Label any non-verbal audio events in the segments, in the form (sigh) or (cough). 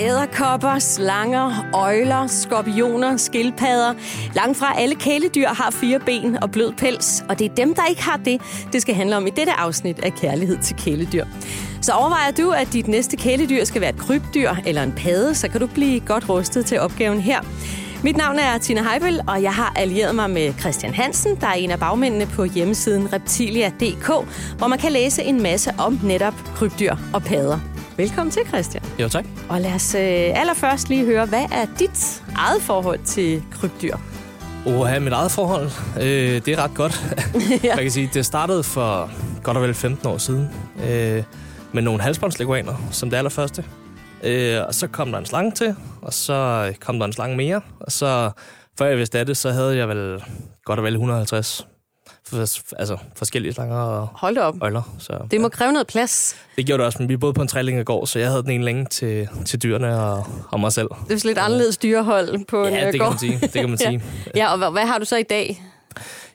Æderkopper, slanger, øjler, skorpioner, skildpadder. Langt fra alle kæledyr har fire ben og blød pels, og det er dem, der ikke har det, det skal handle om i dette afsnit af Kærlighed til kæledyr. Så overvejer du, at dit næste kæledyr skal være et krybdyr eller en padde, så kan du blive godt rustet til opgaven her. Mit navn er Tina Heibel, og jeg har allieret mig med Christian Hansen, der er en af bagmændene på hjemmesiden reptilia.dk, hvor man kan læse en masse om netop krybdyr og padder. Velkommen til, Christian. Jo, tak. Og lad os øh, allerførst lige høre, hvad er dit eget forhold til krybdyr? have mit eget forhold, øh, det er ret godt. (laughs) Ja. Man kan sige, det startede for godt og vel 15 år siden øh, med nogle halsbåndsleguaner som det allerførste. Øh, og så kom der en slange til, og så kom der en slange mere. Og så, før jeg vidste af det, så havde jeg vel godt og vel 150 for, altså, forskellige slanger og Hold op. øjler. Så, Det må kræve noget plads. det gjorde det også, men vi boede på en træling i går, så jeg havde den ene længe til, til dyrene og, og mig selv. Det er lidt anderledes dyrehold på en Ja, øh, det kan gård. man sige. Det kan man (laughs) sige. Ja, og hvad, hvad har du så i dag?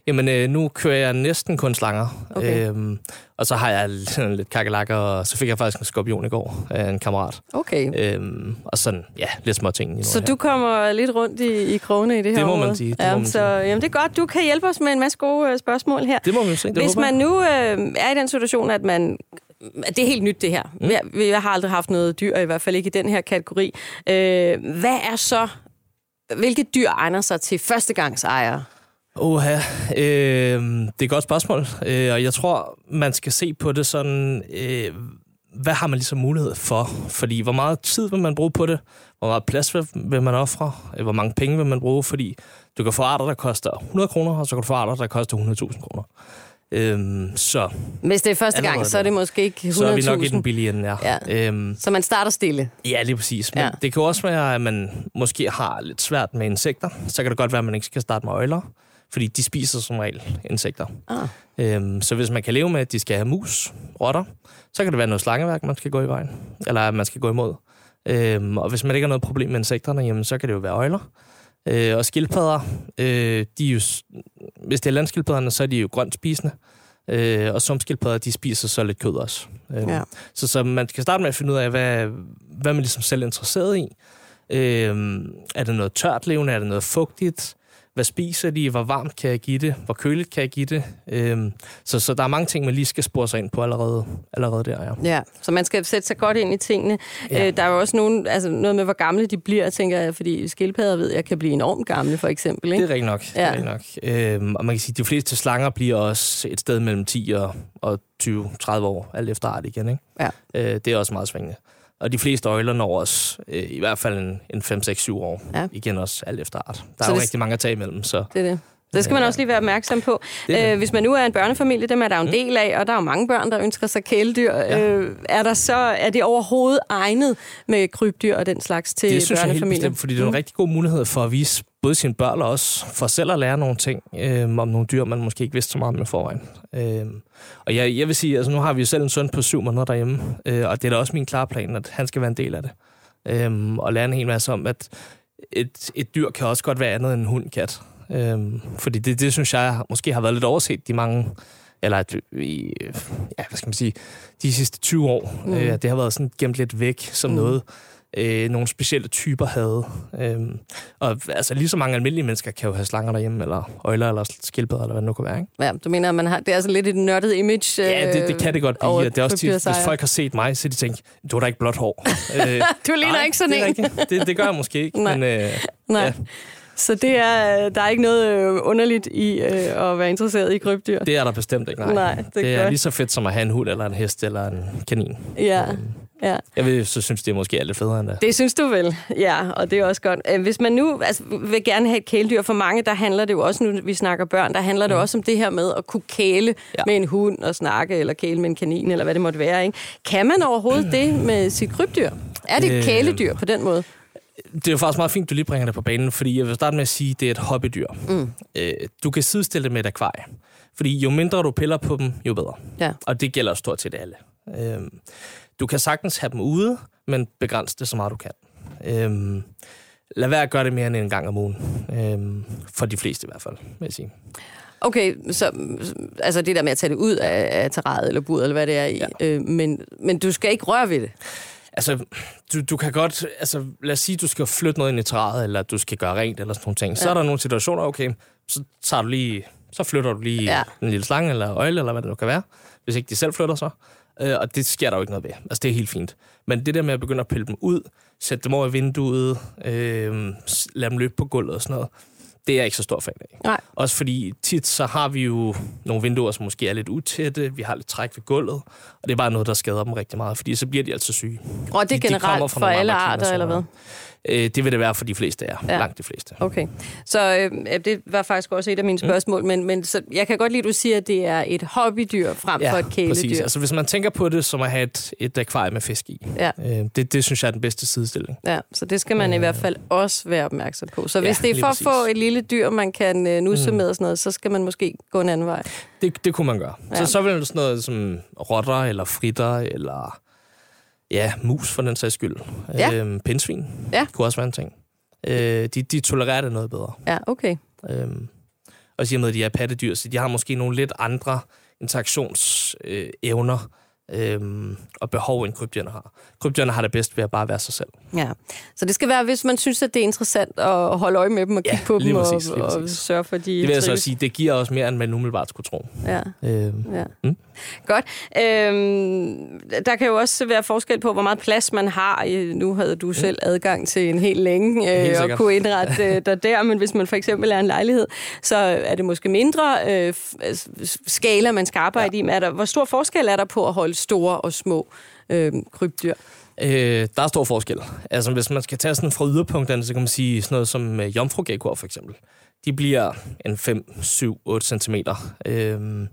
Jamen, øh, nu kører jeg næsten kun slanger. Okay. Øhm, og så har jeg lidt, kakelakker, og så fik jeg faktisk en skorpion i går af en kammerat. Okay. Øhm, og sådan, ja, lidt små ting. Så her. du kommer lidt rundt i, i krogene i det her Det må man sige, det ja, må man så, sige. Jamen, det er godt. Du kan hjælpe os med en masse gode øh, spørgsmål her. Det må se, det Hvis man nu øh, er i den situation, at man... Det er helt nyt, det her. Mm. Jeg, jeg har aldrig haft noget dyr, i hvert fald ikke i den her kategori. Øh, hvad er så... Hvilke dyr egner sig til førstegangsejere? Oha, øh, det er et godt spørgsmål, øh, og jeg tror, man skal se på det sådan, øh, hvad har man ligesom mulighed for? Fordi hvor meget tid vil man bruge på det? Hvor meget plads vil, vil man ofre? Øh, Hvor mange penge vil man bruge? Fordi du kan få arter, der koster 100 kroner, og så kan du få arter, der koster 100.000 kroner. Øh, så, Hvis det er første gang, så er det måske ikke 100.000. så er vi nok i den billige ende, ja. Ja. Øhm, Så man starter stille. Ja, lige præcis. Men Ja. det kan også være, at man måske har lidt svært med insekter. Så kan det godt være, at man ikke skal starte med øjler, fordi de spiser som regel insekter. Ah. Øhm, så hvis man kan leve med, at de skal have mus, rotter, så kan det være noget slangeværk, man skal gå i vejen. Eller man skal gå imod. Øhm, og hvis man ikke har noget problem med insekterne, jamen, så kan det jo være øjler. Øh, og skildpadder, øh, de er jo, hvis det er landskildpadderne, så er de jo grønt spisende. Øh, og sumskildpadder, de spiser så lidt kød også. Øhm, Ja. så, så man skal starte med at finde ud af, hvad, hvad man ligesom selv er interesseret i. Øhm, er det noget tørt levende? Er det noget fugtigt? Hvad spiser de? Hvor varmt kan jeg give det? Hvor køligt kan jeg give det? Øhm, så, så der er mange ting, man lige skal spore sig ind på allerede, allerede der, ja. Ja, så man skal sætte sig godt ind i tingene. Ja. Øh, der er jo også nogen, altså noget med, hvor gamle de bliver, tænker jeg, fordi skildpadder ved jeg kan blive enormt gamle, for eksempel. Ikke? Det er rigtigt nok. Det Ja. er rigtigt nok. Øhm, og man kan sige, at de fleste slanger bliver også et sted mellem 10 og, og 20-30 år, alt efter art igen. Ikke? Ja. Øh, det er også meget svingende. Og de fleste øjler når også øh, i hvert fald en, en 5-6-7 år. Ja. Igen også alt efter art. Der Så er jo det- rigtig mange at tage imellem, så Det er det. Det skal man også lige være opmærksom på. Det. Øh, hvis man nu er en børnefamilie, dem er der jo en del af, og der er jo mange børn, der ønsker sig kæledyr. Ja. Øh, er, der så, er det overhovedet egnet med krybdyr og den slags til det synes jeg helt børnefamilier? bestemt, fordi det er en rigtig god mulighed for at vise både sine børn og også for selv at lære nogle ting øh, om nogle dyr, man måske ikke vidste så meget om i forvejen. Øh, og jeg, jeg vil sige, altså nu har vi jo selv en søn på syv måneder derhjemme, øh, og det er da også min klare plan, at han skal være en del af det. Øh, og lære en hel masse om, at et, et dyr kan også godt være andet end en hund kat. Øh, fordi det, det synes jeg måske har været lidt overset de mange eller at ja, hvad skal man sige, de sidste 20 år. Mm. Øh, det har været sådan gemt lidt væk som Mm. noget, øh, nogle specielle typer havde. Øhm, og altså lige så mange almindelige mennesker kan jo have slanger derhjemme, eller øjler, eller skildpadder, eller hvad det nu kan være. Ikke? Ja, du mener, at man har, det er sådan lidt et nørdet image? Ja, det, det kan det godt blive. og Det er også tit, hvis folk har set mig, så de tænker, du har da ikke blåt hår. (laughs) øh, Du ligner nej, ikke sådan det en. rigtigt. Det, det gør jeg måske ikke, (laughs) Nej. men øh, Nej. Ja. Så det er, der er ikke noget øh, underligt i øh, at være interesseret i krybdyr? det er der bestemt ikke. Nej, Nej, det er det er godt. lige så fedt som at have en hund, eller en hest, eller en kanin. Ja, Øhm, ja. Jeg vil så synes, det er måske er lidt federe end det. Det synes du vel, ja, og det er også godt. Øh, Hvis man nu altså, vil gerne have et kæledyr, for mange, der handler det jo også, nu vi snakker børn, der handler det også om det her med at kunne kæle ja. Med en hund og snakke, eller kæle med en kanin, eller hvad det måtte være. Ikke? Kan man overhovedet (clears throat) det med sit krybdyr? Er det et Øh, kæledyr på den måde? Det er jo faktisk meget fint, du lige bringer det på banen, fordi jeg vil starte med at sige, at det er et hobbydyr. Mm. Øh, du kan sidestille det med et akvarie. Fordi jo mindre du piller på dem, jo bedre. Ja. Og det gælder stort set alle. Øh, du kan sagtens have dem ude, men begrænse det så meget du kan. Øh, lad være at gøre det mere end en gang om ugen. Øh, for de fleste i hvert fald, vil jeg sige. Okay, så altså det der med at tage det ud af, af terrariet eller buret, eller hvad det er i. Ja. øh, men, men du skal ikke røre ved det? Altså, du, du kan godt... Altså, lad os sige, du skal flytte noget ind i træet, eller du skal gøre rent, eller sådan nogle ting. Ja. Så er der nogle situationer, okay, så tager du lige... Så flytter du lige ja. en lille slange, eller øjle, eller hvad det nu kan være. Hvis ikke de selv flytter sig. Øh, og det sker der jo ikke noget ved. Altså, det er helt fint. Men det der med at begynde at pille dem ud, sætte dem over i vinduet, øh, lade dem løbe på gulvet og sådan noget, det er jeg ikke så stor fan af. Nej. Også fordi tit så har vi jo nogle vinduer, som måske er lidt utætte, vi har lidt træk ved gulvet, og det er bare noget, der skader dem rigtig meget, fordi så bliver de altså syge. Og det er generelt de for alle arter, eller hvad? Øh, det vil det være for de fleste, ja. ja. Langt de fleste. Okay. Så øh, det var faktisk også et af mine mm. spørgsmål, mm. men, men så, jeg kan godt lide, at du siger, at det er et hobbydyr frem ja, for et kæledyr. præcis. Altså hvis man tænker på det som at have et, et akvarie med fisk i, ja. øh, det, det synes jeg er den bedste sidestilling. Ja, så det skal man øh, i hvert fald også være opmærksom på. Så hvis ja, det er for at få et lille dyr, man kan øh, nusse mm. med og sådan noget, så skal man måske gå en anden vej. Det, det kunne man gøre. Ja. Så så vil det sådan noget som rotter eller fritter eller Ja, mus for den sags skyld. Ja. Øhm, pindsvin ja. kunne også være en ting. Øh, de, de tolererer det noget bedre. Ja, okay. Øhm, og siger med, at de er pattedyr, så de har måske nogle lidt andre interaktionsevner. Øh, øhm, og behov, end krybdyrene har. Krybdyrene har det bedst ved at bare være sig selv. Ja, så det skal være, hvis man synes, at det er interessant at holde øje med dem og kigge ja, på dem præcis, og, og sørge for, at de Det vil jeg så sige, det giver også mere, end man umiddelbart skulle tro. Ja, øhm, ja. Mm? Godt. Øhm, der kan jo også være forskel på, hvor meget plads man har. Nu havde du mm. selv adgang til en hel længe øh, og kunne indrette øh, dig der, men hvis man for eksempel er en lejlighed, så er det måske mindre øh, skala, man skal arbejde ja. i. Er der, hvor stor forskel er der på at holde store og små øh, krybdyr? Øh, der er stor forskel. Altså, hvis man skal tage sådan fra yderpunkterne, så kan man sige sådan noget som øh, jomfrugekkoer for eksempel. De bliver en 5, 7, 8 cm. Øh,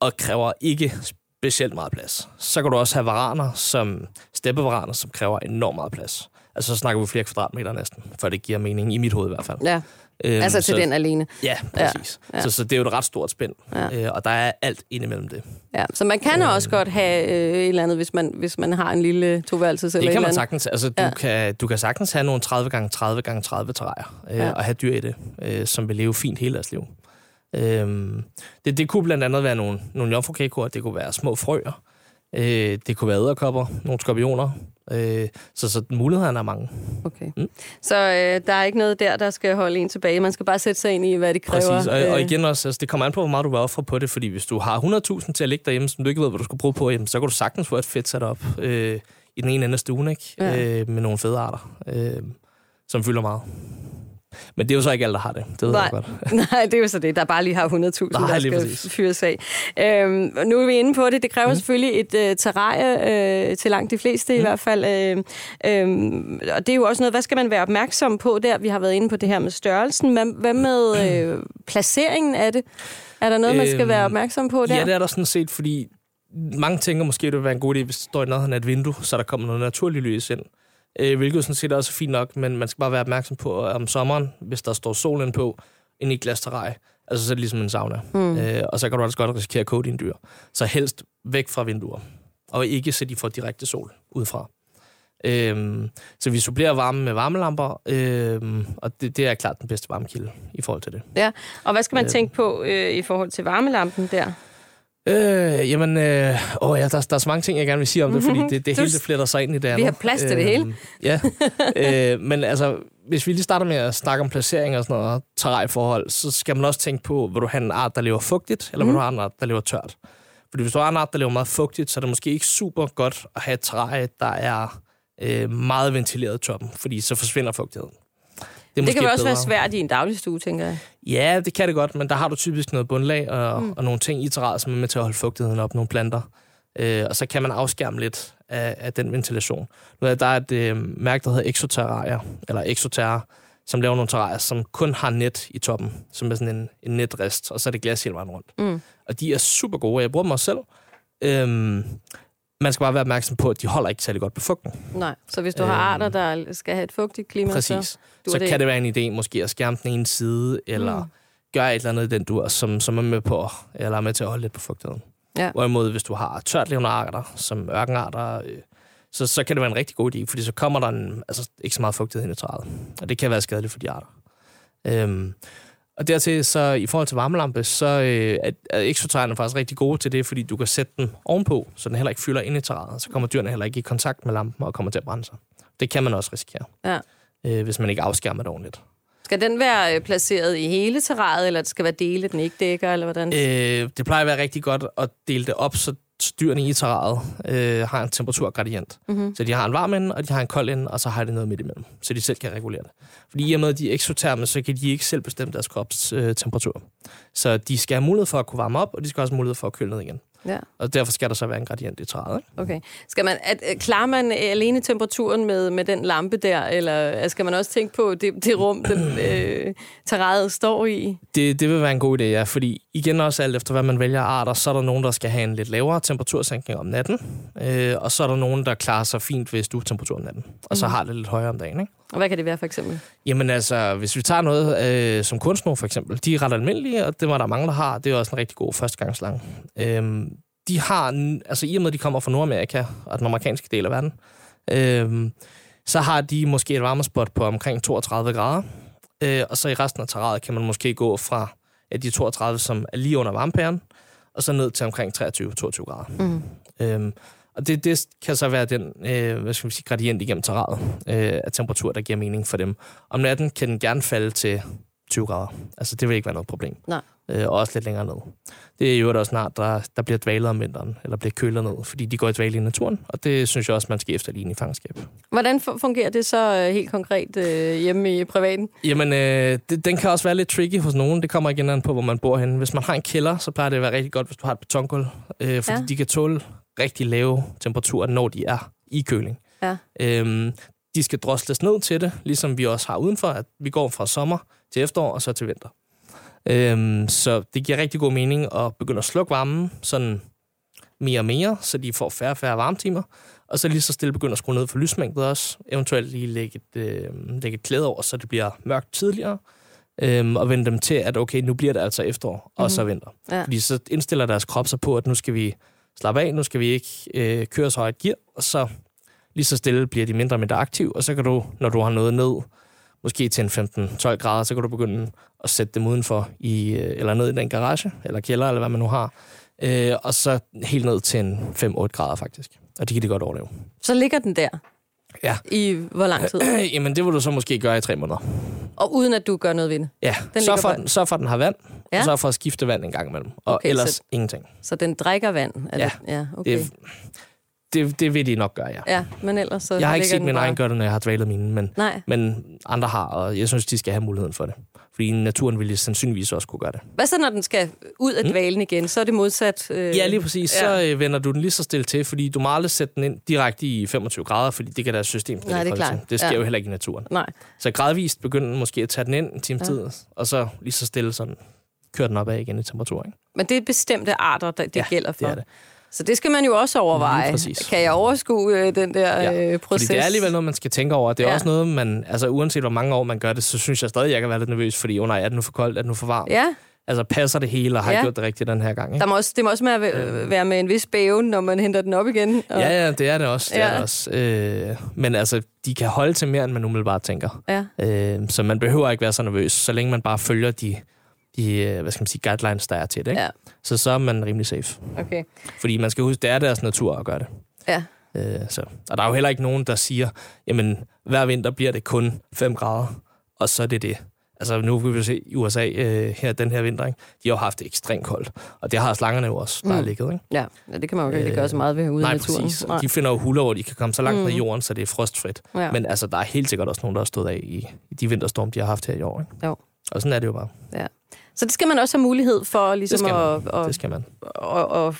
og kræver ikke specielt meget plads. Så kan du også have varaner, som steppevaraner, som kræver enormt meget plads. Altså, så snakker vi flere kvadratmeter næsten, for det giver mening, i mit hoved i hvert fald. Ja. Øhm, altså til så, den alene. Ja, præcis. Ja. Ja. Så, så det er jo et ret stort spænd, ja. øh, og der er alt indimellem det. Ja, så man kan øh, også godt have øh, et eller andet, hvis man, hvis man har en lille toværelses eller Det kan man sagtens. Altså, du, ja. kan, du kan sagtens have nogle 30 gange 30 gange 30 terrarier, øh, ja. og have dyr i det, øh, som vil leve fint hele deres liv. Øhm, det, det kunne blandt andet være nogle, nogle jomfrukækord, det kunne være små frøer, øh, det kunne være æderkopper, nogle skorpioner. Øh, så, så mulighederne er mange. Okay. Mm. Så øh, der er ikke noget der, der skal holde en tilbage. Man skal bare sætte sig ind i, hvad det kræver. Præcis, og, og øh. igen også, altså, det kommer an på, hvor meget du vil ofre på det, fordi hvis du har 100.000 til at ligge derhjemme, som du ikke ved, hvad du skal bruge på, jamen, så kan du sagtens få et fedt setup øh, i den ene ende af stuen, ikke? Ja. Øh, med nogle fede arter, øh, som fylder meget. Men det er jo så ikke alle, der har det. Det ved Nej. jeg godt. (laughs) Nej, det er jo så det. Der bare lige har 100.000, der skal præcis. fyres af. Øhm, nu er vi inde på det. Det kræver mm. selvfølgelig et uh, terrarie uh, til langt de fleste mm. i hvert fald. Um, og det er jo også noget, hvad skal man være opmærksom på der? Vi har været inde på det her med størrelsen. Hvad, hvad med uh, (clears throat) placeringen af det? Er der noget, man skal være øhm, opmærksom på der? Ja, det er der sådan set, fordi mange tænker måske, at det vil være en god idé, hvis det står i nærheden af et vindue, så der kommer noget naturligt lys ind øh, hvilket sådan set også er fint nok, men man skal bare være opmærksom på, at om sommeren, hvis der står solen på, ind i et glas terrarie, altså så er det ligesom en sauna. Mm. Øh, og så kan du også godt risikere at koge dine dyr. Så helst væk fra vinduer, og ikke så de får direkte sol udefra. Øhm, så vi supplerer varme med varmelamper, øhm, og det, det er klart den bedste varmekilde i forhold til det. Ja, og hvad skal man øhm. tænke på øh, i forhold til varmelampen der? Øh, jamen, øh, åh ja, der, der er så mange ting, jeg gerne vil sige om det, fordi det, det hele det fletter sig ind i det andet. Vi har plads til øh, det hele. Øhm, ja, øh, men altså, hvis vi lige starter med at snakke om placering og sådan noget, terrarieforhold, så skal man også tænke på, vil du have en art, der lever fugtigt, eller mm. vil du have en art, der lever tørt? Fordi hvis du har en art, der lever meget fugtigt, så er det måske ikke super godt at have et terrarie, der er øh, meget ventileret i toppen, fordi så forsvinder fugtigheden. Det, det kan også bedre. være svært i en dagligstue, tænker jeg. Ja, det kan det godt, men der har du typisk noget bundlag og, mm. og nogle ting i terrariet, som er med til at holde fugtigheden op, nogle planter. Øh, og så kan man afskærme lidt af, af den ventilation. Nu er der et øh, mærke, der hedder Exoterraria, eller Exoterra, som laver nogle terrarier, som kun har net i toppen, som er sådan en, en netrest, og så er det glas hele vejen rundt. Mm. Og de er super gode, jeg bruger dem også selv. Øhm, man skal bare være opmærksom på, at de holder ikke særlig godt på fugten. Nej, så hvis du har arter, der skal have et fugtigt klima, præcis. så, så det kan det være en idé måske at skærme den ene side, eller mm. gøre et eller andet i den dur, som, som er med på, eller er med til at holde lidt på fugtigheden. Ja. Hvorimod, hvis du har tørt levende arter, som ørkenarter, øh, så, så kan det være en rigtig god idé, fordi så kommer der en, altså, ikke så meget fugtighed ind i træet. Og det kan være skadeligt for de arter. Øhm, Og dertil, så i forhold til varmelampe, så øh, er, er faktisk rigtig gode til det, fordi du kan sætte den ovenpå, så den heller ikke fylder ind i terræet. Så kommer dyrene heller ikke i kontakt med lampen og kommer til at brænde sig. Det kan man også risikere, Ja. øh, hvis man ikke afskærmer det ordentligt. Skal den være øh, placeret i hele terræet, eller det skal være dele, den ikke dækker, eller hvordan? Øh, det plejer at være rigtig godt at dele det op, så dyrene i terræet øh, har en temperaturgradient. Mm-hmm. Så de har en varm ende, og de har en kold ende, og så har de noget midt imellem, så de selv kan regulere det. Fordi i og med, at de er eksoterme, så kan de ikke selv bestemme deres krops øh, temperatur. Så de skal have mulighed for at kunne varme op, og de skal også have mulighed for at køle ned igen. Ja, Og derfor skal der så være en gradient i træet. Ikke? okay. Skal man, at, at, klarer man alene temperaturen med, med den lampe der, eller skal man også tænke på det, det rum, den øh, terræet står i? Det, det vil være en god idé, ja, fordi igen også alt efter, hvad man vælger arter, så er der nogen, der skal have en lidt lavere temperatursænkning om natten, øh, og så er der nogen, der klarer sig fint ved stuetemperaturen om natten, og så har det lidt højere om dagen. Ikke? Og hvad kan det være for eksempel? Jamen altså, hvis vi tager noget øh, som kunstnår for eksempel, de er ret almindelige, og det var der mange, der har. Det er også en rigtig god førstegangslang. Øhm, de har, altså i og med, at de kommer fra Nordamerika og den amerikanske del af verden, øhm, så har de måske et varmespot på omkring 32 grader. Øh, og så i resten af terræet kan man måske gå fra ja, de 32, som er lige under varmepæren, og så ned til omkring 23-22 grader. Mm. Øhm, og det, det kan så være den øh, hvad skal vi sige, gradient igennem terræet øh, af temperatur, der giver mening for dem. Om natten kan den gerne falde til 20 grader. Altså, det vil ikke være noget problem. Nej. Øh, og også lidt længere ned. Det er jo også snart, der, der bliver dvalet om vinteren, eller bliver kølet ned, fordi de går i dvale i naturen, og det synes jeg også, man skal efterligne i fangenskab. Hvordan fu- fungerer det så øh, helt konkret øh, hjemme i privaten? Jamen, øh, det, den kan også være lidt tricky hos nogen. Det kommer igen an på, hvor man bor henne. Hvis man har en kælder, så plejer det at være rigtig godt, hvis du har et betongulv, øh, fordi ja. de kan tåle rigtig lave temperaturer, når de er i køling. Ja. Øhm, de skal drosles ned til det, ligesom vi også har udenfor, at vi går fra sommer til efterår og så til vinter. Øhm, så det giver rigtig god mening at begynde at slukke varmen sådan mere og mere, så de får færre og færre varmetimer. Og så lige så stille begynde at skrue ned for lysmængdet også. Eventuelt lige lægge et, øh, lægge et klæde over, så det bliver mørkt tidligere. Øhm, og vende dem til, at okay, nu bliver det altså efterår, og så vinter. Ja. Fordi så indstiller deres krop sig på, at nu skal vi slappe af, nu skal vi ikke øh, køre så højt gear, og så lige så stille bliver de mindre og mindre aktive, og så kan du, når du har noget ned, måske til en 15-12 grader, så kan du begynde at sætte dem udenfor, i, øh, eller ned i den garage, eller kælder, eller hvad man nu har, øh, og så helt ned til en 5-8 grader faktisk. Og det kan de godt overleve. Så ligger den der Ja. i hvor lang tid? (clears throat) Jamen, det vil du så måske gøre i tre måneder. Og uden at du gør noget ved det. Ja, Den så for, den, så for den har vand, Ja. og så for at skifte vand en gang imellem. Og Okay, ellers så... ingenting. Så den drikker vand? Er Ja. Det? Ja, okay. Det, det, det vil de nok gøre, ja. Ja, men ellers så Jeg har ikke set min bare... egen gøre det, når jeg har dvalet mine, men, Nej. men andre har, og jeg synes, de skal have muligheden for det. Fordi naturen ville sandsynligvis også kunne gøre det. Hvad så, når den skal ud af dvalen igen? Så er det modsat? Øh... Hmm? Ja, lige præcis. ja. Så øh, vender du den lige så stille til, fordi du må aldrig sætte den ind direkte i 25 grader, fordi det kan deres system Nej, det er klart. Det sker Ja. jo heller ikke i naturen. Nej. Så gradvist begynder den måske at tage den ind en times Ja. tid, og så lige så stille sådan, køre den opad igen i temperatur. Ikke? Men det er bestemte arter, der, det Ja, gælder for. Det er det. Så det skal man jo også overveje. Kan jeg overskue øh, den der Ja, øh, proces? Fordi det er alligevel noget, man skal tænke over. Det er Ja. også noget, man... Altså, uanset hvor mange år man gør det, så synes jeg stadig, jeg kan være lidt nervøs, fordi, oh nej, er det nu for koldt? Er det nu for varmt? Ja, Altså, passer det hele, og har Ja. jeg gjort det rigtigt den her gang? Ikke? der må også, det må også at væ- være med en vis bæven, når man henter den op igen. Og, Ja, ja, det er det også. Det Ja. er det også. Øh, men altså, de kan holde til mere, end man umiddelbart tænker. ja. Øh, så man behøver ikke være så nervøs, så længe man bare følger de, de øh, hvad skal man sige, guidelines, der er til det. Ikke? Ja. Så så er man rimelig safe. Okay. Fordi man skal huske, det er deres natur at gøre det. Ja. Øh, så. Og der er jo heller ikke nogen, der siger, jamen, hver vinter bliver det kun 5 grader, og så er det det. Altså, nu vil vi se i USA øh, her den her vinter, ikke? de har jo haft det ekstremt koldt. Og det har slangerne jo også, der mm. ligget. Ikke? Ja, ja, det kan man jo ikke Øh, gøre så meget ved ude i Nej, naturen. præcis. De finder jo huller, hvor de kan komme så langt mm. ned i Mm. jorden, så det er frostfrit. Ja. Men altså, der er helt sikkert også nogen, der har stået af i, i de vinterstorm, de har haft her i år. Ikke? Jo. Og sådan er det jo bare. Ja. Så det skal man også have mulighed for, ligesom skal man. at, og, Det skal man. og, og,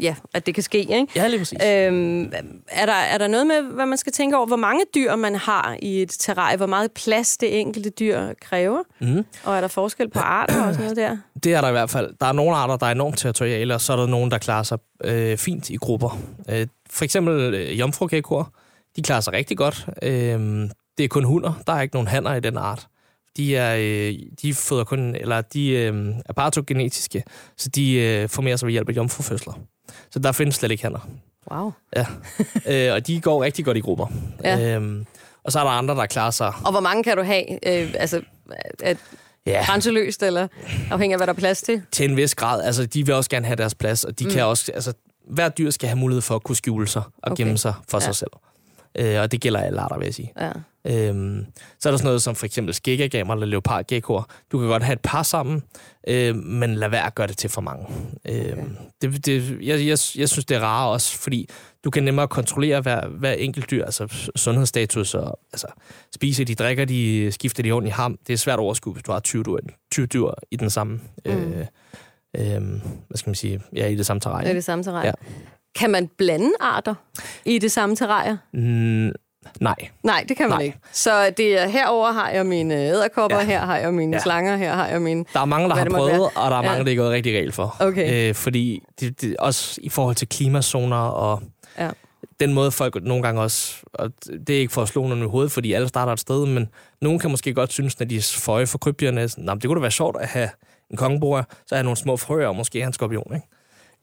ja, at det kan ske, ikke? Ja, lige præcis. Øhm, er, der, er der noget med, hvad man skal tænke over, hvor mange dyr man har i et terrarie, hvor meget plads det enkelte dyr kræver, Mm. og er der forskel på arter og sådan noget der? (clears throat) Det er der i hvert fald. Der er nogle arter, der er enormt territoriale, og så er der nogle, der klarer sig øh, fint i grupper. Øh, for eksempel øh, jomfrugekkoer, de klarer sig rigtig godt. Øh, det er kun hunder, der er ikke nogen hanner i den art. De er, øh, de føder kun, eller de øh, er partogenetiske, så de øh, formerer sig ved hjælp af jomfrufødsler. Så der findes slet ikke hanner. Wow. øh, og de går rigtig godt i grupper. Ja. Øhm, og så er der andre, der klarer sig... Og hvor mange kan du have? Øh, altså, at, Ja. Grænseløst, eller afhængig af, hvad der er plads til? Til en vis grad. Altså, de vil også gerne have deres plads, og de mm. kan også... Altså, hver dyr skal have mulighed for at kunne skjule sig og okay. gemme sig for ja. sig selv. Øh, og det gælder alle arter, vil jeg sige. Ja. Øhm, så er der sådan noget som for eksempel skæggegamer eller leopardgekkoer. Du kan godt have et par sammen, øh, men lad være at gøre det til for mange. Øh, okay. det, det, jeg, jeg, jeg synes, det er rart også, fordi du kan nemmere kontrollere hver, hver enkelt dyr, altså sundhedsstatus, og altså, spiser de, drikker de, skifter de i ham. Det er svært at overskue, hvis du har 20 dyr, 20 dyr i den samme... Mm. Øh, øh, hvad skal man sige? Ja, i det samme terræn. I det samme terræn. Ja. Kan man blande arter i det samme terræn? Mm, nej. Nej, det kan man Nej. ikke. Så det er, herover har jeg mine æderkopper, ja. her har jeg mine ja. slanger, her har jeg mine... Der er mange, der har prøvet, og der er mange, ja. der er gået rigtig galt for. Okay. Øh, fordi det, det, også i forhold til klimazoner og ja. den måde folk nogle gange også... Og det er ikke for at slå nogen i hovedet, fordi alle starter et sted, men nogen kan måske godt synes, når de føje for krybdyrene, det kunne da være sjovt at have en kongebord, så har nogle små frøer, og måske en skorpion, ikke?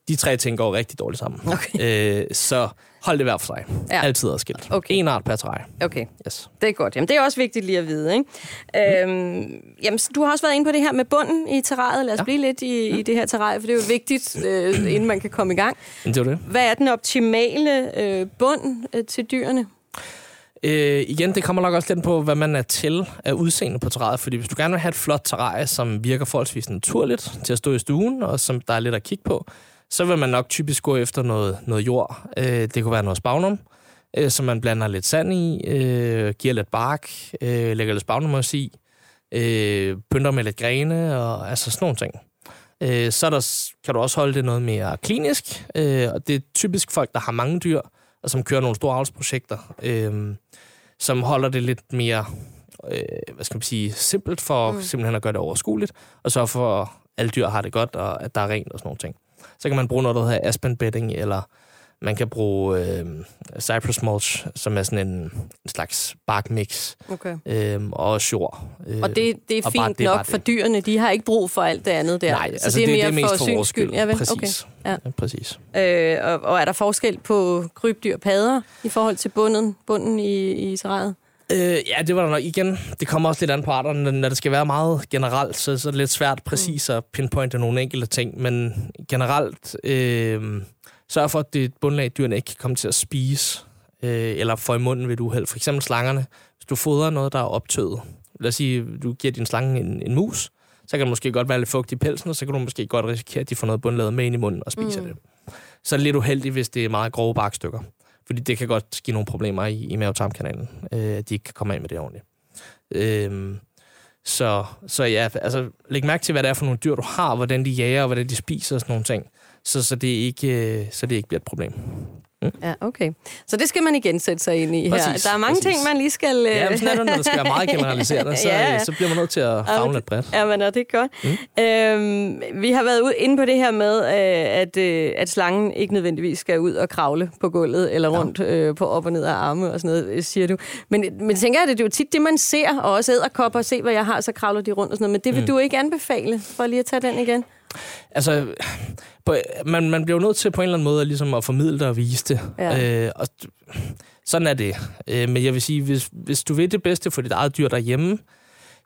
De tre ting går rigtig dårligt sammen. Okay. Øh, så hold det hver for sig. Ja. Altid adskilt. Okay. En art per træ. Okay, yes. det er godt. Jamen, det er også vigtigt lige at vide. Ikke? Øhm, jamen, du har også været inde på det her med bunden i terræet. Lad os ja. blive lidt i, i det her terræt, for det er jo vigtigt, øh, inden man kan komme i gang. Det er det. Hvad er den optimale øh, bund øh, til dyrene? Øh, igen, det kommer nok også lidt på, hvad man er til af udseende på terræet. Fordi hvis du gerne vil have et flot terræt, som virker forholdsvis naturligt til at stå i stuen, og som der er lidt at kigge på, så vil man nok typisk gå efter noget, noget jord. Øh, det kunne være noget spagnum, øh, som man blander lidt sand i, øh, giver lidt bark, øh, lægger lidt spagnumos i, øh, pynter med lidt grene, og altså sådan nogle ting. Øh, så der, kan du også holde det noget mere klinisk, øh, og det er typisk folk, der har mange dyr, og som kører nogle store avlsprojekter, øh, som holder det lidt mere øh, hvad skal man sige, simpelt for mm. simpelthen at gøre det overskueligt, og så for at alle dyr har det godt, og at der er rent og sådan nogle ting. Så kan man bruge noget, der hedder aspen bedding, eller man kan bruge øh, cypress mulch, som er sådan en, en slags barkmix, okay. øh, og jord. Øh, og det, det er fint det nok for dyrene, de har ikke brug for alt det andet der. Nej, altså så det, det er mere det er for, for vores skyld. Ja, præcis. Okay. Ja. Ja, præcis. Øh, og, og er der forskel på krybdyr padder i forhold til bunden, bunden i, i terræet? Øh, ja, det var der nok. Igen, det kommer også lidt an på arterne. Når det skal være meget generelt, så, så er det lidt svært præcis at pinpointe nogle enkelte ting. Men generelt, øh, sørg for, at det bundlag, dyrene ikke kan komme til at spise, øh, eller få i munden ved et uheld. For eksempel slangerne. Hvis du fodrer noget, der er optøet. Lad os sige, du giver din slange en, en mus, så kan det måske godt være lidt fugt i pelsen, og så kan du måske godt risikere, at de får noget bundlaget med ind i munden og spiser mm. det. Så er det lidt uheldigt, hvis det er meget grove barkstykker. Fordi det kan godt give nogle problemer i, i mavetarmkanalen, øh, at de ikke kan komme af med det ordentligt. Øh, så, så ja, altså læg mærke til, hvad det er for nogle dyr, du har, hvordan de jager, og hvordan de spiser og sådan nogle ting, så, så, det, ikke, øh, så det ikke bliver et problem. Ja, okay. Så det skal man igen sætte sig ind i præcis, her. Der er mange præcis. ting, man lige skal... Uh... Ja, men sådan er det, når det skal være meget generaliseret, (laughs) så, ja, ja. så bliver man nødt til at favne lidt bredt. Ja, men det er godt. Mm. Øhm, vi har været ude inde på det her med, øh, at, øh, at slangen ikke nødvendigvis skal ud og kravle på gulvet, eller rundt ja. øh, på op og ned af arme og sådan noget, siger du. Men, men tænker jeg, det er jo tit det, man ser, og også æderkopper, se hvad jeg har, så kravler de rundt og sådan noget. Men det vil mm. du ikke anbefale, for lige at tage den igen? Altså, på, man, man bliver jo nødt til på en eller anden måde ligesom at formidle det og vise det. Ja. Øh, og sådan er det. Øh, men jeg vil sige, hvis, hvis du vil det bedste for dit eget dyr derhjemme,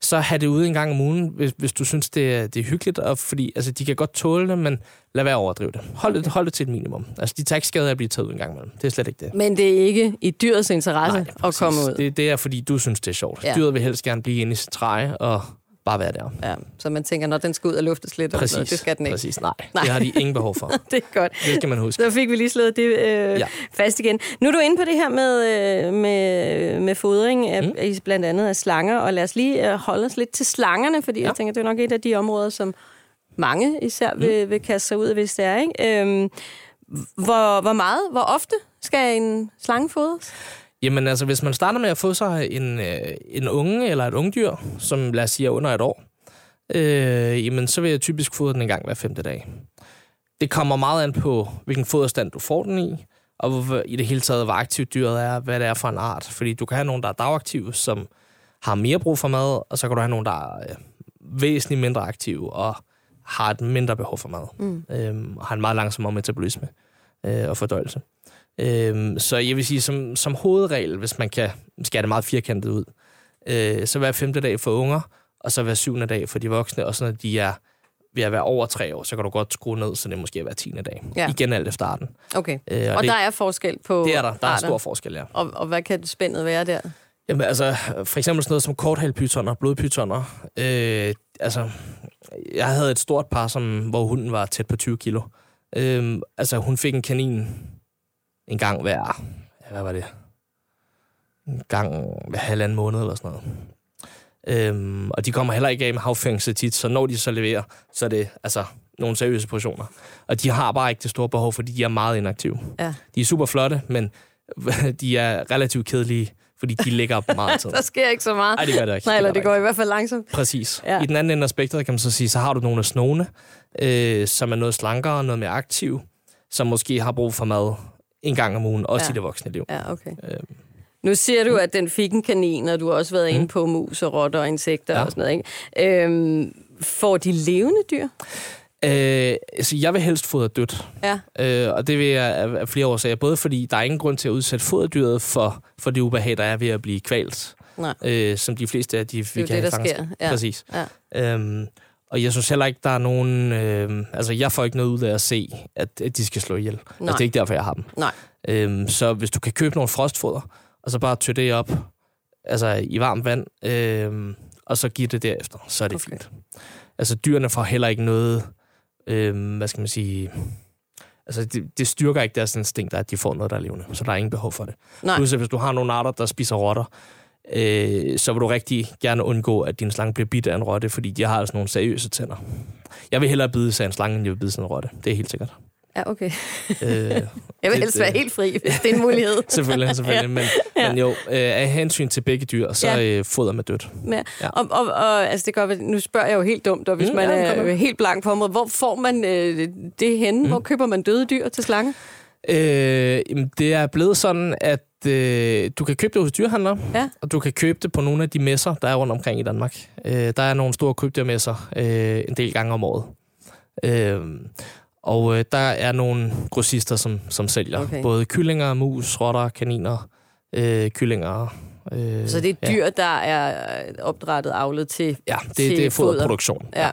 så have det ude en gang om ugen, hvis, hvis du synes, det er, det er hyggeligt. Og fordi altså, de kan godt tåle det, men lad være at overdrive det. Hold det, hold det til et minimum. Altså, de tager ikke skade af at blive taget ud en gang imellem. Det er slet ikke det. Men det er ikke i dyrets interesse Nej, at komme ud? Det, det er, fordi du synes, det er sjovt. Ja. Dyret vil helst gerne blive inde i sit træ og bare være der. Ja, så man tænker, når den skal ud og luftes lidt, præcis, noget, det skal den ikke. Præcis, nej, (laughs) nej. Det har de ingen behov for. (laughs) det er godt. Det skal man huske. Så fik vi lige slået det øh, ja. fast igen. Nu er du inde på det her med, øh, med, med fodring af, mm. blandt andet af slanger, og lad os lige øh, holde os lidt til slangerne, fordi ja. jeg tænker, det er nok et af de områder, som mange især mm. vil, vil kaste sig ud af, hvis det er. Ikke? Øhm, hvor, hvor meget, hvor ofte skal en slange fodres? Jamen altså, hvis man starter med at få sig en, øh, en unge eller et ungdyr, som lad os sige er under et år, øh, jamen så vil jeg typisk fodre den en gang hver femte dag. Det kommer meget an på, hvilken foderstand du får den i, og hvor, i det hele taget, hvor aktivt dyret er, hvad det er for en art. Fordi du kan have nogen, der er dagaktive, som har mere brug for mad, og så kan du have nogen, der er øh, væsentligt mindre aktive og har et mindre behov for mad. Mm. Øh, og har en meget langsom metabolisme øh, og fordøjelse. Øhm, så jeg vil sige, som, som hovedregel, hvis man kan skære det meget firkantet ud, øh, så hver femte dag for unger, og så hver syvende dag for de voksne, og så når de er ved at være over tre år, så kan du godt skrue ned, så det er måske hver tiende dag. Ja. Igen alt efter arten. Okay. Øh, Og, og det, der er forskel på det er der. Der er arter. stor forskel, ja. Og, og hvad kan spændet være der? Jamen altså, for eksempel sådan noget som korthalpytoner, blodpytoner. Øh, altså, jeg havde et stort par, som, hvor hunden var tæt på 20 kilo. Øh, altså, hun fik en kanin en gang hver, hvad var det? En gang hver halvanden måned eller sådan noget. Øhm, og de kommer heller ikke af med havfæng så tit, så når de så leverer, så er det altså nogle seriøse portioner. Og de har bare ikke det store behov, fordi de er meget inaktive. Ja. De er super flotte, men (laughs) de er relativt kedelige, fordi de ligger meget (laughs) tid. Der sker ikke så meget. Nej, det gør det ikke. Nej, eller det går ikke. i hvert fald langsomt. Præcis. Ja. I den anden ende af spektret kan man så sige, så har du nogle af snone, øh, som er noget slankere, noget mere aktiv, som måske har brug for mad en gang om ugen, også Ja. i det voksne liv. Ja, okay. Øhm. Nu siger du, at den fik en kanin, og du har også været inde på mus og rotter og insekter Ja. og sådan noget, ikke? Øhm, får de levende dyr? Øh, altså, jeg vil helst fodre dødt. Ja. Øh, og det vil jeg af, flere årsager. Både fordi der er ingen grund til at udsætte foderdyret for, for det ubehag, der er ved at blive kvalt. Nej. Øh, som de fleste af de, vi Det kan det, have der sker. Ja. Præcis. Ja. Øhm, og jeg synes heller ikke, der er nogen... Øh, altså, jeg får ikke noget ud af at se, at, at de skal slå ihjel. Altså, det er ikke derfor, jeg har dem. Nej. Øhm, så hvis du kan købe nogle frostfoder, og så bare tø det op altså, i varmt vand, øh, og så give det derefter, så er det Okay. fint. Altså, dyrene får heller ikke noget... Øh, hvad skal man sige... Altså, det, det styrker ikke deres instinkt, at de får noget, der er levende. Så der er ingen behov for det. Nej. Plus, hvis du har nogle arter, der spiser rotter, øh, så vil du rigtig gerne undgå, at din slange bliver bidt af en rotte, fordi de har altså nogle seriøse tænder. Jeg vil hellere bide sig en slange, end jeg vil bide sig en rotte. Det er helt sikkert. Ja, okay. Øh, (laughs) Jeg vil Det- helst være det- helt fri, hvis det er en mulighed. (laughs) selvfølgelig, selvfølgelig. Men, (laughs) Ja. men jo, øh, af hensyn til begge dyr, så Ja. øh, foder med dødt. Ja. Ja. Og, og, og altså det være, nu spørger jeg jo helt dumt, og hvis mm, man ja, er med. helt blank på området, hvor får man øh, det henne? Mm. Hvor køber man døde dyr til slange? Øh, jamen, det er blevet sådan, at øh, du kan købe det hos dyrhandlere, Ja. og du kan købe det på nogle af de messer, der er rundt omkring i Danmark. Øh, der er nogle store krybdyrmesser øh, en del gange om året. Øh, og øh, der er nogle grossister, som, som sælger Okay. både kyllinger, mus, rotter, kaniner, øh, kyllinger. Øh, Så det er dyr, der er opdrettet, avlet til... Ja, ja det, til det er foder. foderproduktion. Ja.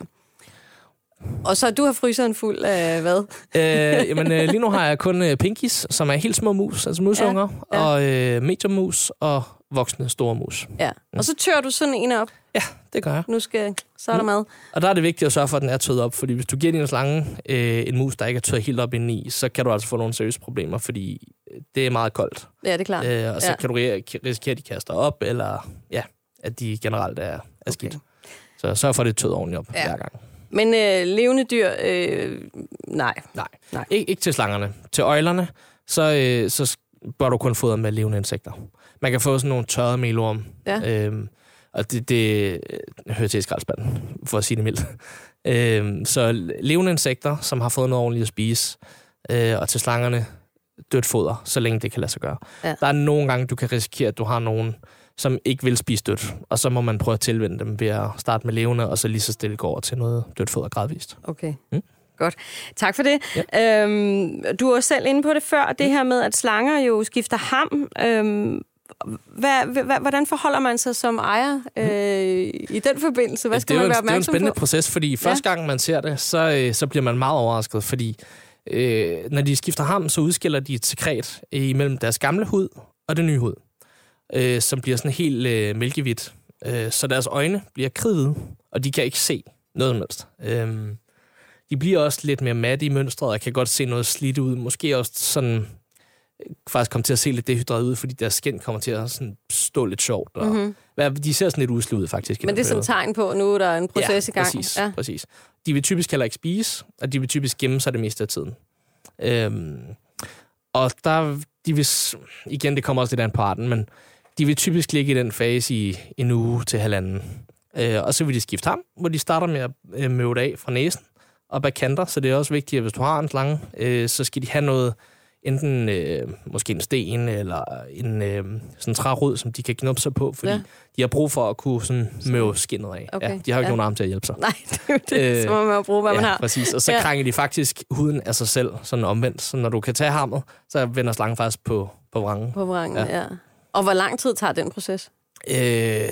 Og så du har fryseren fuld af hvad? øh, jamen, øh, lige nu har jeg kun øh, pinkies, som er helt små mus, altså musunger, Ja, ja. og øh, medium mus og voksne store mus. Ja. Og så tør du sådan en op. Ja, det gør jeg. Nu skal... Så er der mad. Og der er det vigtigt at sørge for, at den er tøet op, fordi hvis du giver din slange øh, en mus, der ikke er tøet helt op indeni, så kan du altså få nogle seriøse problemer, fordi øh, det er meget koldt. Ja, det er klart. Øh, og så Ja. kan du ri- risikere, at de kaster op, eller ja, at de generelt er, er skidt. Okay. Så sørg for, at det er tøet ordentligt op ja. hver gang. Men øh, levende dyr, øh, nej. Nej, Nej. Ik- ikke til slangerne. Til øjlerne, så, øh, så bør du kun fodre med levende insekter. Man kan få sådan nogle tørrede melorm. Ja. Øhm, og det, det øh, hører til i skraldespanden, for at sige det mildt. (laughs) øhm, så levende insekter, som har fået noget ordentligt at spise, øh, og til slangerne dødt foder, så længe det kan lade sig gøre. Ja. Der er nogle gange, du kan risikere, at du har nogen, som ikke vil spise dødt, og så må man prøve at tilvende dem ved at starte med levende, og så lige så stille gå over til noget dødt foder gradvist. Okay. Mm. Godt. Tak for det. Ja. Øhm, du var selv inde på det før, det her med, at slanger jo skifter ham. Øhm, hvad, hvad, hvordan forholder man sig som ejer øh, i den forbindelse? Hvad skal det man være en, det er en opmærksom spændende på? proces, fordi første gang man ser det, så, øh, så bliver man meget overrasket, fordi øh, når de skifter ham, så udskiller de et sekret øh, imellem deres gamle hud og det nye hud, øh, som bliver sådan helt øh, mælkehvidt. Øh, så deres øjne bliver kridhvide, og de kan ikke se noget som helst. Øh, de bliver også lidt mere matte i mønstret, og kan godt se noget slidt ud. Måske også sådan øh, faktisk komme til at se lidt dehydreret ud, fordi deres skin kommer til at sådan stå lidt sjovt. Og, mm-hmm. De ser sådan lidt usle ud, faktisk. Men det er som periode. tegn på, at nu er der en proces ja, i gang. Præcis, Ja. præcis. De vil typisk heller ikke spise, og de vil typisk gemme sig det meste af tiden. Øhm, og der, de vil, igen, det kommer også lidt an på arten, men de vil typisk ligge i den fase i en uge til halvanden. Øh, og så vil de skifte ham, hvor de starter med at øh, møve det af fra næsen og bag kanter, så det er også vigtigt, at hvis du har en slange, øh, så skal de have noget, enten øh, måske en sten eller en øh, sådan trærod, som de kan knuppe sig på, fordi Ja. de har brug for at kunne sådan møve skinnet af. Okay, Ja, de har jo ikke ja. nogen arm til at hjælpe sig. (laughs) Nej, det er jo det. Øh, så må man jo bruge, hvad ja, man har. præcis. Og så ja. krænger de faktisk huden af sig selv, sådan omvendt. Så når du kan tage hammet, så vender slangen faktisk på, på vrangen. På vrangen, ja. Ja. Og hvor lang tid tager den proces? Øh,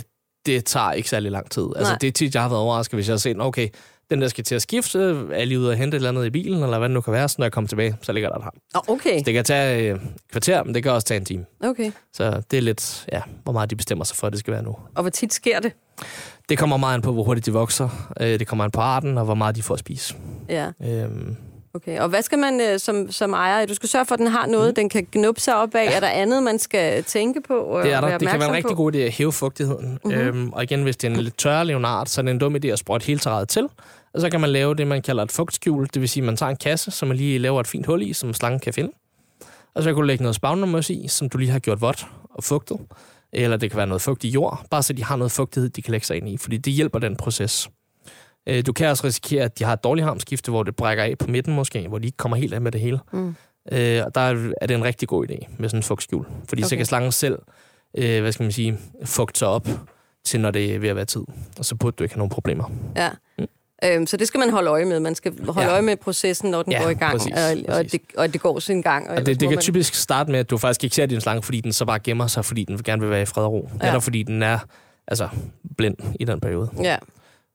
det tager ikke særlig lang tid. Altså, Nej. det er tit, jeg har været overrasket, hvis jeg har set, okay, den der skal til at skifte, er lige ude og hente et eller andet i bilen, eller hvad det nu kan være, så når jeg kommer tilbage, så ligger der et ham. Okay. Det kan tage øh, et kvarter, men det kan også tage en time. okay. Så det er lidt, ja, hvor meget de bestemmer sig for, at det skal være nu. Og hvor tit sker det? Det kommer meget an på, hvor hurtigt de vokser. Øh, Det kommer an på arten, og hvor meget de får at spise. Ja, Øhm, okay. Og hvad skal man øh, som, som ejer? Du skal sørge for, at den har noget, Mhm. den kan knuppe sig op af. Er der andet, man skal tænke på? Og Det er der. være Det kan være en rigtig god idé at hæve fugtigheden. Mm-hmm. Øhm, og igen, hvis det er en lidt tørre leonard, så er det en dum idé at sprøjte hele terræet til. Og så kan man lave det, man kalder et fugtskjul. Det vil sige, at man tager en kasse, som man lige laver et fint hul i, som slangen kan finde. Og så kan du lægge noget spagnummus i, som du lige har gjort vådt og fugtet. Eller det kan være noget fugtig jord, bare så de har noget fugtighed, de kan lægge sig ind i, fordi det hjælper den proces. Øh, Du kan også risikere, at de har et dårligt harmskifte, hvor det brækker af på midten måske, hvor de ikke kommer helt af med det hele. Mm. Øh, og der er det en rigtig god idé med sådan en fugtskjul. Fordi okay. så kan slangen selv, øh, hvad skal man sige, fugte sig op til, når det er ved at være tid. Og så burde du ikke have nogen problemer. Ja. Øhm, så det skal man holde øje med. Man skal holde Ja. øje med processen, når den Ja, går i gang, præcis, og, og, det, og det går sin gang. Og Og det, det kan man- typisk starte med, at du faktisk ikke ser din slange, fordi den så bare gemmer sig, fordi den gerne vil være i fred og ro. Ja. Eller fordi den er altså, blind i den periode. Ja,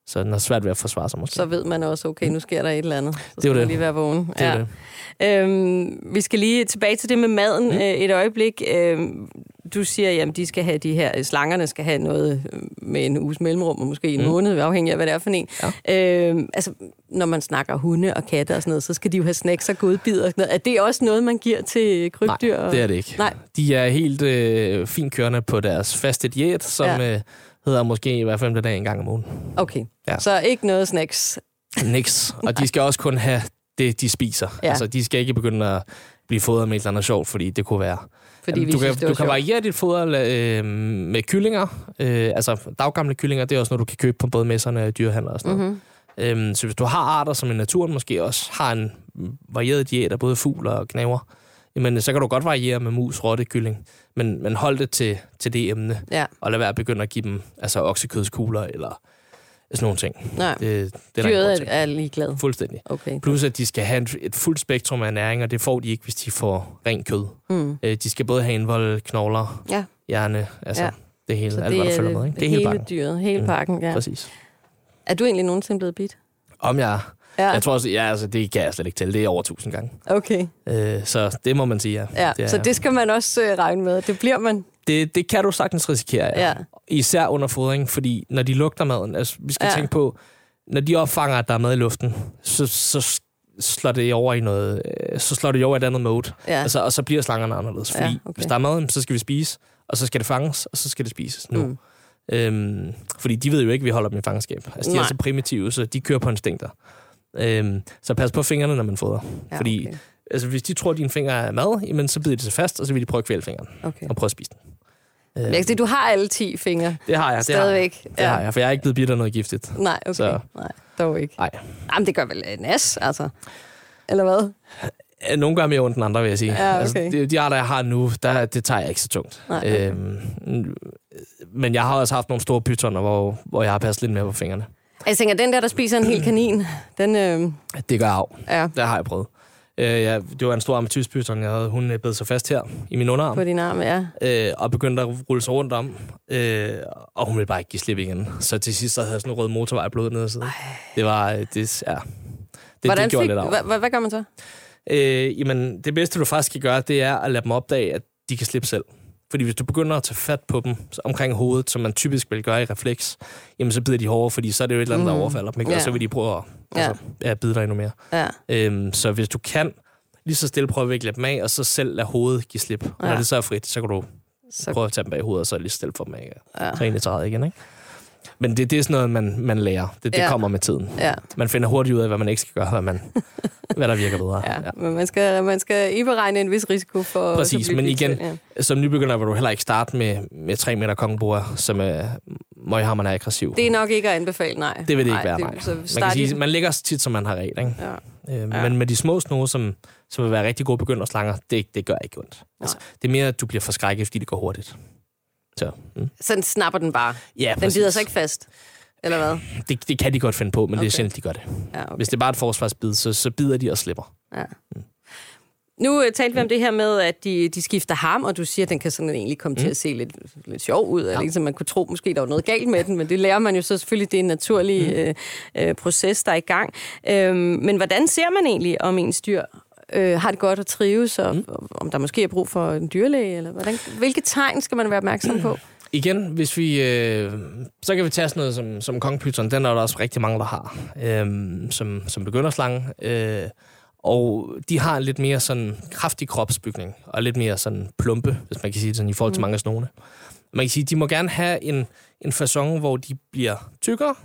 Så den har svært ved at forsvare sig måske. så ved man også, okay, nu sker der et eller andet. Så er jo man det. lige være vågen. det er ja. det. Øhm, vi skal lige tilbage til det med maden mm. øh, et øjeblik. Øhm, du siger, at de skal have de her slangerne skal have noget øh, med en uges mellemrum, og måske en Mm. måned, afhængig af, hvad det er for en. Ja. Øhm, altså, når man snakker hunde og katte og sådan noget, så skal de jo have snacks og godbidder og sådan noget. Er det også noget, man giver til krybdyr? Nej, det er det ikke. Nej. De er helt øh, fint kørende på deres faste diæt, som ja. øh, hedder måske i hvert fald dag en gang om ugen. Okay, Ja. så ikke noget snacks. Niks. Og de skal også kun have det, de spiser. Ja. Altså, de skal ikke begynde at blive fodret med et eller andet sjovt, fordi det kunne være... Fordi vi du synes, kan, du kan sjovt. variere dit foder øh, med kyllinger. Øh, altså, daggamle kyllinger, det er også noget, du kan købe på både messerne og dyrehandler og sådan noget. Mm-hmm. Øhm, så hvis du har arter, som i naturen måske også har en varieret diæt af både fugl og knaver, jamen, så kan du godt variere med mus, rotte, kylling. Men, men hold det til, til det emne, Ja, og lad være at begynde at give dem altså, oksekødskugler eller sådan nogle ting. nej. Det, det er Dyret er, er ligeglad. Fuldstændig. Okay. Plus, at de skal have et, et fuldt spektrum af næring, og det får de ikke, hvis de får ren kød. Mm. Øh, de skal både have indvold, knogler, Ja, hjerne, altså Ja. det hele, så alt hvad der følger med. Ikke? Det er hele hele pakken. dyret, hele Mm. pakken, ja. Præcis. Er du egentlig nogensinde blevet bidt? Om jeg... Ja, Jeg tror også, ja, altså, det kan jeg slet ikke tælle. Det er over tusind gange. okay. Øh, så det må man sige, ja. Ja, det, er, så det skal man også øh, regne med. Det bliver man. det, det kan du sagtens risikere, ja. Ja. Især under fodring, fordi når de lugter maden, altså, vi skal Ja. tænke på, når de opfanger, at der er mad i luften, så, så slår det over i noget, øh, så slår det over i et andet mode. Ja. Altså, og så bliver slangerne anderledes. Fordi Ja, okay. hvis der er mad, så skal vi spise, og så skal det fanges, og så skal det spises nu. Mm. Øhm, fordi de ved jo ikke, at vi holder dem i fangenskab. Altså, de Nej. er så primitive, så de kører på instinkter. Øhm, så pas på fingrene, når man fodrer. Ja, fordi okay. altså, hvis de tror, at dine fingre er mad, jamen, så bider de sig fast, og så vil de prøve at kvæle fingeren okay. og prøve at spise den. Kan se, du har alle 10 fingre. Det har jeg. Det har jeg. Stadigvæk. Det har jeg, for jeg er ikke blevet bidt af noget giftigt. Nej, okay. Så- Nej, dog ikke. Nej. Jamen, det gør vel en nas, altså. Eller hvad? Øh, Nogle gør mere ondt end andre, vil jeg sige. Ja, okay. altså, de, de arter, jeg har nu, der, det tager jeg ikke så tungt. Nej, okay. Øhm, men jeg har også haft nogle store pytoner, hvor, hvor jeg har passet lidt mere på fingrene. Jeg tænker, den der, der spiser en hel kanin, den, øh, Det gør af. ja, Det har jeg prøvet. Øh, jeg, det var en stor amatyrspyton, jeg havde. Hun øh, bed sig fast her i min underarm. på din arm, ja. øh, og begyndte at rulle sig rundt om, øh, og hun ville bare ikke give slip igen. Så til sidst så havde jeg sådan en rød motorvej blod ned ad siden. Det var, øh, det, ja, det, Hvordan det gjorde fik, lidt af. hvad, hvad, hvad gør man så? Øh, jamen, det bedste du faktisk kan gøre, det er at lade dem opdage, at de kan slippe selv. Fordi hvis du begynder at tage fat på dem så omkring hovedet, som man typisk vil gøre i refleks, jamen så bider de hårdere, fordi så er det jo et eller andet, der Mm. overfalder dem, ikke? Ja. og så vil de prøve at altså, ja, bide dig endnu mere. Ja, Øhm, så hvis du kan, lige så stille prøve at vikle dem af, og så selv lade hovedet give slip. Ja. Ja. Når det så er frit, så kan du så, prøve at tage dem bag hovedet, og så lige stille for dem af. ja. Så i træet igen, ikke? Men det, det er sådan noget, man, man lærer. Det, det Ja. ja. kommer med tiden. ja, Man finder hurtigt ud af, hvad man ikke skal gøre, hvad, man, (laughs) hvad der virker bedre. ja. Men man skal, man skal iberegne en vis risiko for... Præcis, men igen- selv, Ja. Som nybegynder vil du heller ikke starte med, med 3 meter kongebord, som er møghammerne er aggressiv. Det er nok ikke at anbefale, nej. det vil det ikke være, nej. Så Man kan sige, i- man ligger tit, som man har ret, ikke? ja. Øh, Ja. Men med de små snore, som, som vil være rigtig gode begynderslanger, det, det gør ikke ondt. Altså, det er mere, at du bliver forskrækket, fordi det går hurtigt. Så, mm. Sådan snapper den bare. Ja, Den bider sig ikke fast. Eller hvad? Det, det kan de godt finde på, men okay. det er sjældent, de gør det. Ja, okay. Hvis det er bare et forsvarsbid, så, så bider de og slipper. Ja. Nu uh, talte vi om det her med, at de, de skifter ham, og du siger, at den kan sådan egentlig komme mm. til at se lidt, lidt sjov ud, ja. eller så man kunne tro, måske der var noget galt med den, men det lærer man jo så selvfølgelig, det er en naturlig mm. uh, uh, proces, der er i gang. Uh, men hvordan ser man egentlig, om ens dyr øh, har det godt at trives, og, mm. om der måske er brug for en dyrlæge, eller hvordan, hvilke tegn skal man være opmærksom på? (clears throat) Igen, hvis vi, øh, så kan vi tage sådan noget som, som kongepyton, den er der også rigtig mange, der har, øh, som, som begynderslange. Øh, og de har lidt mere sådan kraftig kropsbygning, og lidt mere sådan plumpe, hvis man kan sige det sådan, i forhold til mm. mange af snone. Man kan sige, de må gerne have en, en fasong, hvor de bliver tykkere,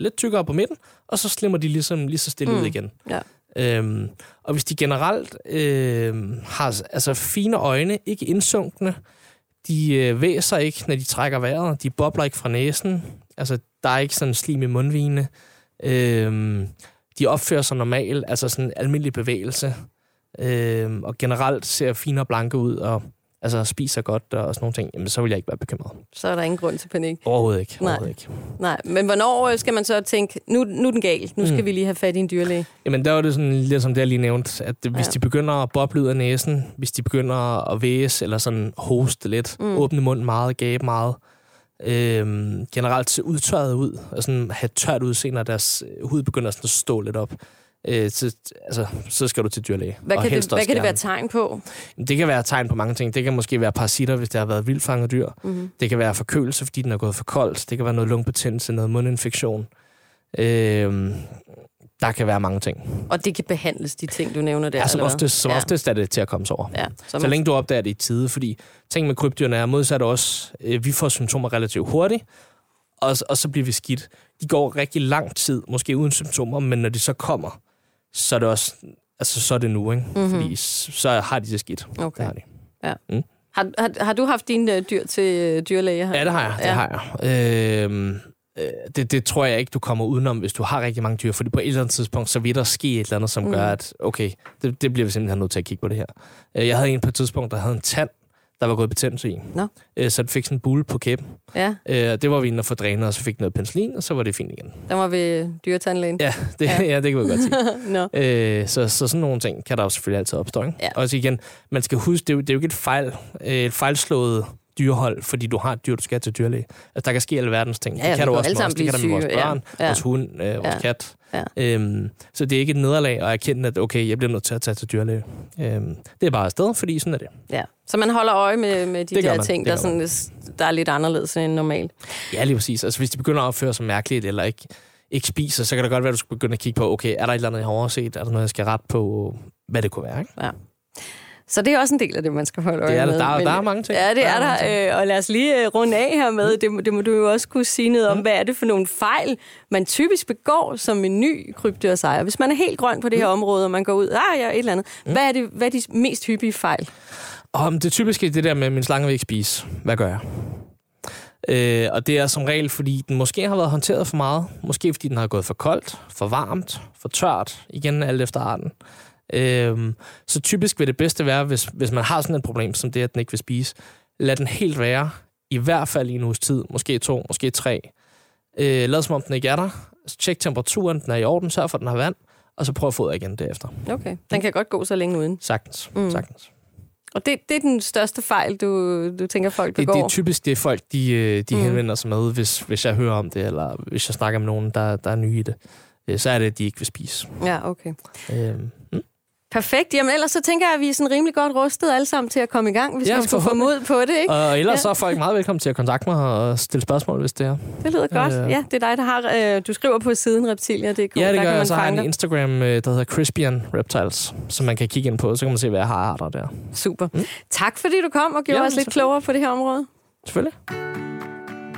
lidt tykkere på midten, og så slimmer de ligesom lige så stille mm. ud igen. Ja. Øhm, og hvis de generelt øhm, har altså fine øjne, ikke indsunkne, de øh, væser ikke, når de trækker vejret, de bobler ikke fra næsen, altså der er ikke sådan slim i mundvigene, øhm, de opfører sig normalt, altså sådan almindelig bevægelse, øhm, og generelt ser fine og blanke ud, og altså spiser godt og sådan nogle ting, jamen, så vil jeg ikke være bekymret. Så er der ingen grund til panik? Overhovedet ikke. Nej. Overhovedet ikke. Nej, men hvornår skal man så tænke, nu, nu er den gal, nu skal mm. vi lige have fat i en dyrlæge? Jamen, der var det sådan lidt som det, jeg lige nævnte, at hvis ja. de begynder at boble ud af næsen, hvis de begynder at væse eller sådan hoste lidt, mm. åbne munden meget, gabe meget, øhm, generelt se udtørret ud, og sådan have tørt udseende, når deres hud begynder sådan at stå lidt op, øh, så, altså, så skal du til dyrlæge. Hvad kan, det, hvad kan det være tegn på? Det kan være tegn på mange ting. Det kan måske være parasitter, hvis det har været vildfanget dyr. Mm-hmm. Det kan være forkølelse, fordi den er gået for koldt. Det kan være noget lungebetændelse, noget mundinfektion. Øh, der kan være mange ting. Og det kan behandles, de ting, du nævner der? Ja, som oftest, som ja. oftest er det til at komme sig over. Ja, så, så længe du opdager det i tide, fordi ting med krybdyrene er modsat også, øh, vi får symptomer relativt hurtigt, og, og så bliver vi skidt. De går rigtig lang tid, måske uden symptomer, men når de så kommer, så er det også, altså så er det nu, ikke? Mm-hmm. Fordi så har de det skidt. Okay. Det har de. Ja. Mm. Har, har, har du haft dine øh, dyr til øh, dyrlæge? Ja, det har jeg. Det ja. har jeg. Øhm, øh, det, det tror jeg ikke, du kommer udenom, hvis du har rigtig mange dyr. Fordi på et eller andet tidspunkt, så vil der ske et eller andet, som mm. gør, at okay, det, det bliver vi simpelthen nødt til at kigge på det her. Øh, jeg havde en på et tidspunkt, der havde en tand, der var gået betændelse i. No. Øh, så den fik sådan en bule på kæben. Ja. Øh, det var vi inde og få drænet, og så fik noget penicillin, og så var det fint igen. Der var vi dyretandlægen. Ja, det, ja. (laughs) ja, det kan vi godt sige. (laughs) no. øh, så, så sådan nogle ting kan der jo selvfølgelig altid opstå. Ikke? Ja. Og så igen, man skal huske, det er jo, det er jo ikke et fejl, et fejlslået dyrehold, fordi du har et dyr, du skal til dyrlæge. Altså, der kan ske verdens ting. Ja, det kan du også med os. Det kan der med vores børn, ja. vores hund, øh, vores ja. kat. Ja. Øhm, så det er ikke et nederlag at erkende, at okay, jeg bliver nødt til at tage til dyrlæge. Øhm, det er bare afsted, fordi sådan er det. Ja. Så man holder øje med, med de det der man. ting, der, sådan, der er lidt anderledes end normalt. Ja, lige præcis. Altså, hvis de begynder at opføre sig mærkeligt, eller ikke, ikke spiser, så kan det godt være, at du skal begynde at kigge på, okay, er der et eller andet, jeg har overset? Er der noget, jeg skal rette på? Hvad det kunne være, ikke? Ja. Så det er også en del af det, man skal holde øje det er med. Der, der, der er mange ting. Ja, det der er, er der. Øh, og lad os lige øh, runde af her med, mm. det, det må du jo også kunne sige noget om, mm. hvad er det for nogle fejl, man typisk begår som en ny krybdyrsejer. Hvis man er helt grøn på det her mm. område, og man går ud, ah ja, et eller andet. Mm. Hvad, er det, hvad er de mest hyppige fejl? Um, det typiske er det der med, min slange vil ikke spise. Hvad gør jeg? Øh, og det er som regel, fordi den måske har været håndteret for meget. Måske fordi den har gået for koldt, for varmt, for tørt. Igen alt efter arten. Øhm, så typisk vil det bedste være, hvis, hvis man har sådan et problem, som det, at den ikke vil spise, lad den helt være, i hvert fald i en uges tid, måske to, måske tre. Øh, lad som om den ikke er der. Tjek temperaturen, den er i orden, sørg for, at den har vand, og så prøv at fodre igen derefter. Okay, den kan godt gå så længe uden. Sagtens, mm. sagtens. Og det, det er den største fejl, du, du tænker, folk begår? Det, det er typisk det, folk de, øh, de mm. henvender sig med, hvis, hvis jeg hører om det, eller hvis jeg snakker med nogen, der, der er nye i det. Øh, så er det, at de ikke vil spise. Ja, okay. Øhm. Perfekt. Jamen ellers så tænker jeg, at vi er sådan rimelig godt rustet alle sammen til at komme i gang, hvis ja, man får få mod på det. Ikke? Og ellers ja. så er folk meget velkommen til at kontakte mig og stille spørgsmål, hvis det er. Det lyder godt. Øh. Ja, det er dig, der har... Øh, du skriver på siden reptilia.dk. Ja, det gør jeg. Så har jeg en Instagram, øh, der hedder Crispian Reptiles, som man kan kigge ind på, så kan man se, hvad jeg har arter der. Super. Mm. Tak fordi du kom og gjorde ja, os lidt klogere på det her område. Selvfølgelig.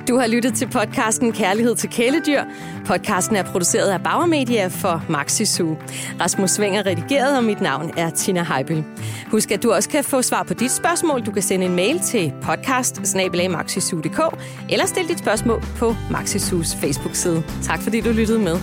Du har lyttet til podcasten Kærlighed til kæledyr. Podcasten er produceret af Bauer Media for Maxi Zoo. Rasmus Sving er redigeret, og mit navn er Tina Heibel. Husk, at du også kan få svar på dit spørgsmål. Du kan sende en mail til podcast eller stille dit spørgsmål på Maxi Zoos Facebook-side. Tak fordi du lyttede med.